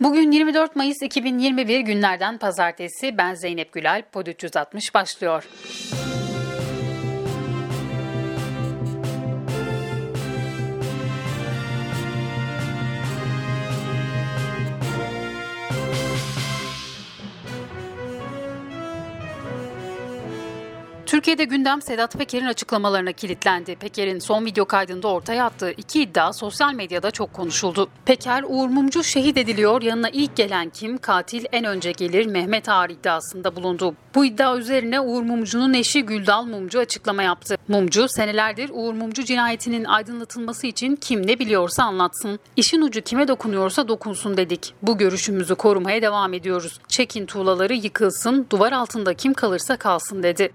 Bugün 24 Mayıs 2021 günlerden pazartesi. Ben Zeynep Gülal. Pod 360 başlıyor. Türkiye'de gündem Sedat Peker'in açıklamalarına kilitlendi. Peker'in son video kaydında ortaya attığı iki iddia sosyal medyada çok konuşuldu. Peker, Uğur Mumcu şehit ediliyor, yanına ilk gelen kim, katil en önce gelir Mehmet Ağar iddiasında bulundu. Bu iddia üzerine Uğur Mumcu'nun eşi Güldal Mumcu açıklama yaptı. Mumcu, senelerdir Uğur Mumcu cinayetinin aydınlatılması için kim ne biliyorsa anlatsın. İşin ucu kime dokunuyorsa dokunsun dedik. Bu görüşümüzü korumaya devam ediyoruz. Çekin tuğlaları yıkılsın, duvar altında kim kalırsa kalsın dedi.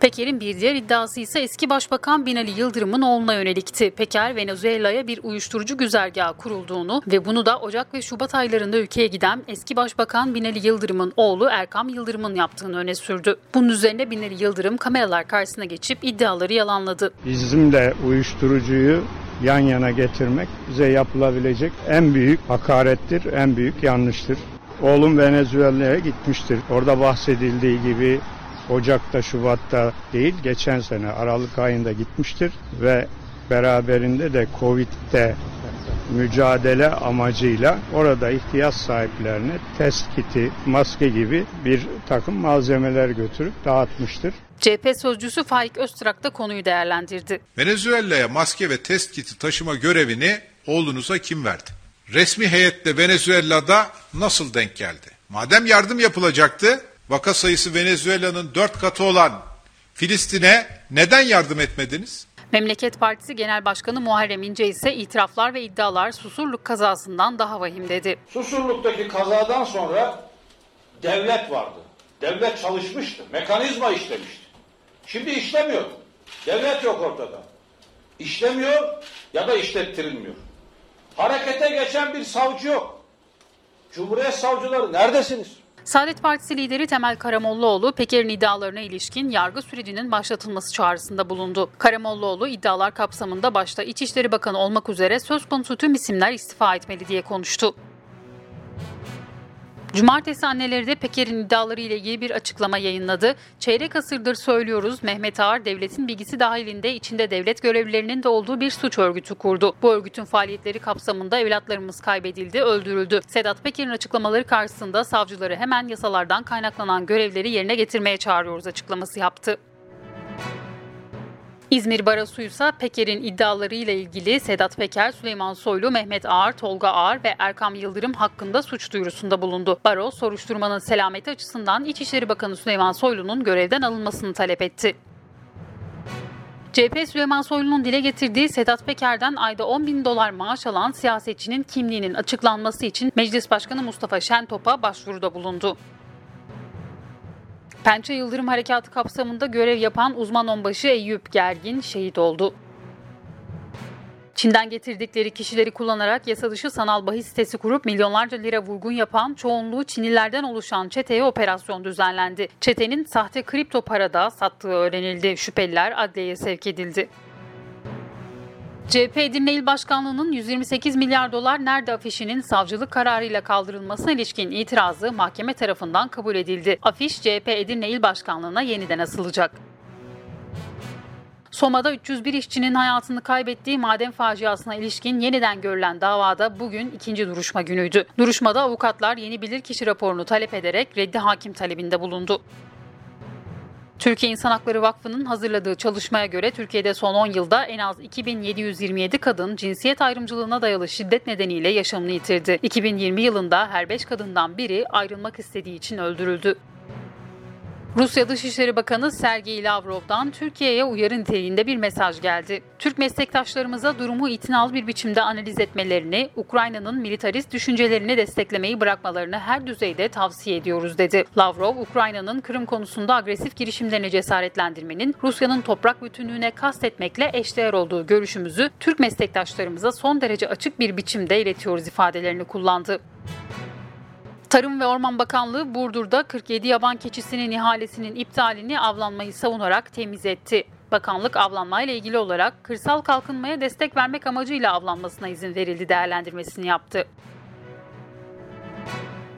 Peker'in bir diğer iddiası ise eski Başbakan Binali Yıldırım'ın oğluna yönelikti. Peker, Venezuela'ya bir uyuşturucu güzergahı kurulduğunu ve bunu da Ocak ve Şubat aylarında ülkeye giden eski Başbakan Binali Yıldırım'ın oğlu Erkam Yıldırım'ın yaptığını öne sürdü. Bunun üzerine Binali Yıldırım kameralar karşısına geçip iddiaları yalanladı. Bizimle uyuşturucuyu yan yana getirmek bize yapılabilecek en büyük hakarettir, en büyük yanlıştır. Oğlum Venezuela'ya gitmiştir. Orada bahsedildiği gibi Ocak'ta, Şubat'ta değil, geçen sene Aralık ayında gitmiştir ve beraberinde de Covid'de mücadele amacıyla orada ihtiyaç sahiplerine test kiti, maske gibi bir takım malzemeler götürüp dağıtmıştır. CHP sözcüsü Faik Öztrak da konuyu değerlendirdi. Venezuela'ya maske ve test kiti taşıma görevini oğlunuza kim verdi? Resmi heyetle Venezuela'da nasıl denk geldi? Madem yardım yapılacaktı, vaka sayısı Venezuela'nın dört katı olan Filistin'e neden yardım etmediniz? Memleket Partisi Genel Başkanı Muharrem İnce ise itiraflar ve iddialar Susurluk kazasından daha vahim dedi. Susurluk'taki kazadan sonra devlet vardı. Devlet çalışmıştı. Mekanizma işlemişti. Şimdi işlemiyor. Devlet yok ortada. İşlemiyor ya da işlettirilmiyor. Harekete geçen bir savcı yok. Cumhuriyet savcıları neredesiniz? Saadet Partisi lideri Temel Karamollaoğlu, Peker'in iddialarına ilişkin yargı sürecinin başlatılması çağrısında bulundu. Karamollaoğlu iddialar kapsamında başta İçişleri Bakanı olmak üzere söz konusu tüm isimler istifa etmeli diye konuştu. Cumartesi anneleri de Peker'in iddiaları ile ilgili bir açıklama yayınladı. Çeyrek asırdır söylüyoruz Mehmet Ağar devletin bilgisi dahilinde içinde devlet görevlilerinin de olduğu bir suç örgütü kurdu. Bu örgütün faaliyetleri kapsamında evlatlarımız kaybedildi, öldürüldü. Sedat Peker'in açıklamaları karşısında savcıları hemen yasalardan kaynaklanan görevleri yerine getirmeye çağırıyoruz açıklaması yaptı. İzmir Barosu ise Peker'in iddialarıyla ilgili Sedat Peker, Süleyman Soylu, Mehmet Ağar, Tolga Ağar ve Erkam Yıldırım hakkında suç duyurusunda bulundu. Baro, soruşturmanın selameti açısından İçişleri Bakanı Süleyman Soylu'nun görevden alınmasını talep etti. CHP Süleyman Soylu'nun dile getirdiği Sedat Peker'den ayda 10 bin dolar maaş alan siyasetçinin kimliğinin açıklanması için Meclis Başkanı Mustafa Şentop'a başvuruda bulundu. Pençe Yıldırım Harekatı kapsamında görev yapan uzman onbaşı Eyüp Gergin şehit oldu. Çin'den getirdikleri kişileri kullanarak yasa dışı sanal bahis sitesi kurup milyonlarca lira vurgun yapan çoğunluğu Çinlilerden oluşan çeteye operasyon düzenlendi. Çetenin sahte kripto parada sattığı öğrenildi. Şüpheliler adliyeye sevk edildi. CHP Edirne İl Başkanlığı'nın 128 milyar dolar nerede afişinin savcılık kararıyla kaldırılmasına ilişkin itirazı mahkeme tarafından kabul edildi. Afiş CHP Edirne İl Başkanlığı'na yeniden asılacak. Soma'da 301 işçinin hayatını kaybettiği maden faciasına ilişkin yeniden görülen davada bugün ikinci duruşma günüydü. Duruşmada avukatlar yeni bilirkişi raporunu talep ederek reddi hakim talebinde bulundu. Türkiye İnsan Hakları Vakfı'nın hazırladığı çalışmaya göre Türkiye'de son 10 yılda en az 2727 kadın cinsiyet ayrımcılığına dayalı şiddet nedeniyle yaşamını yitirdi. 2020 yılında her 5 kadından biri ayrılmak istediği için öldürüldü. Rusya Dışişleri Bakanı Sergey Lavrov'dan Türkiye'ye uyarı niteliğinde bir mesaj geldi. Türk meslektaşlarımıza durumu itinalı bir biçimde analiz etmelerini, Ukrayna'nın militarist düşüncelerini desteklemeyi bırakmalarını her düzeyde tavsiye ediyoruz dedi. Lavrov, Ukrayna'nın Kırım konusunda agresif girişimlerini cesaretlendirmenin Rusya'nın toprak bütünlüğüne kastetmekle eşdeğer olduğu görüşümüzü Türk meslektaşlarımıza son derece açık bir biçimde iletiyoruz ifadelerini kullandı. Tarım ve Orman Bakanlığı Burdur'da 47 yaban keçisinin ihalesinin iptalini avlanmayı savunarak temiz etti. Bakanlık avlanmayla ilgili olarak kırsal kalkınmaya destek vermek amacıyla avlanmasına izin verildi değerlendirmesini yaptı.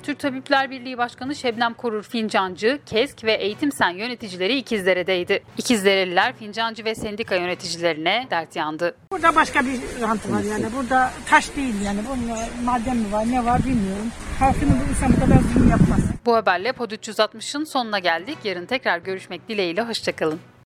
Türk Tabipler Birliği Başkanı Şebnem Korur Fincancı, KESK ve Eğitim Sen yöneticileri İkizdere'deydi. İkizdereliler Fincancı ve sendika yöneticilerine dert yandı. Burada başka bir rantı var yani. Burada taş değil yani. Bunun maden mi var ne var bilmiyorum. Halkını bu insan bu kadar zulüm yapmaz. Bu haberle Pod 360'ın sonuna geldik. Yarın tekrar görüşmek dileğiyle. Hoşçakalın.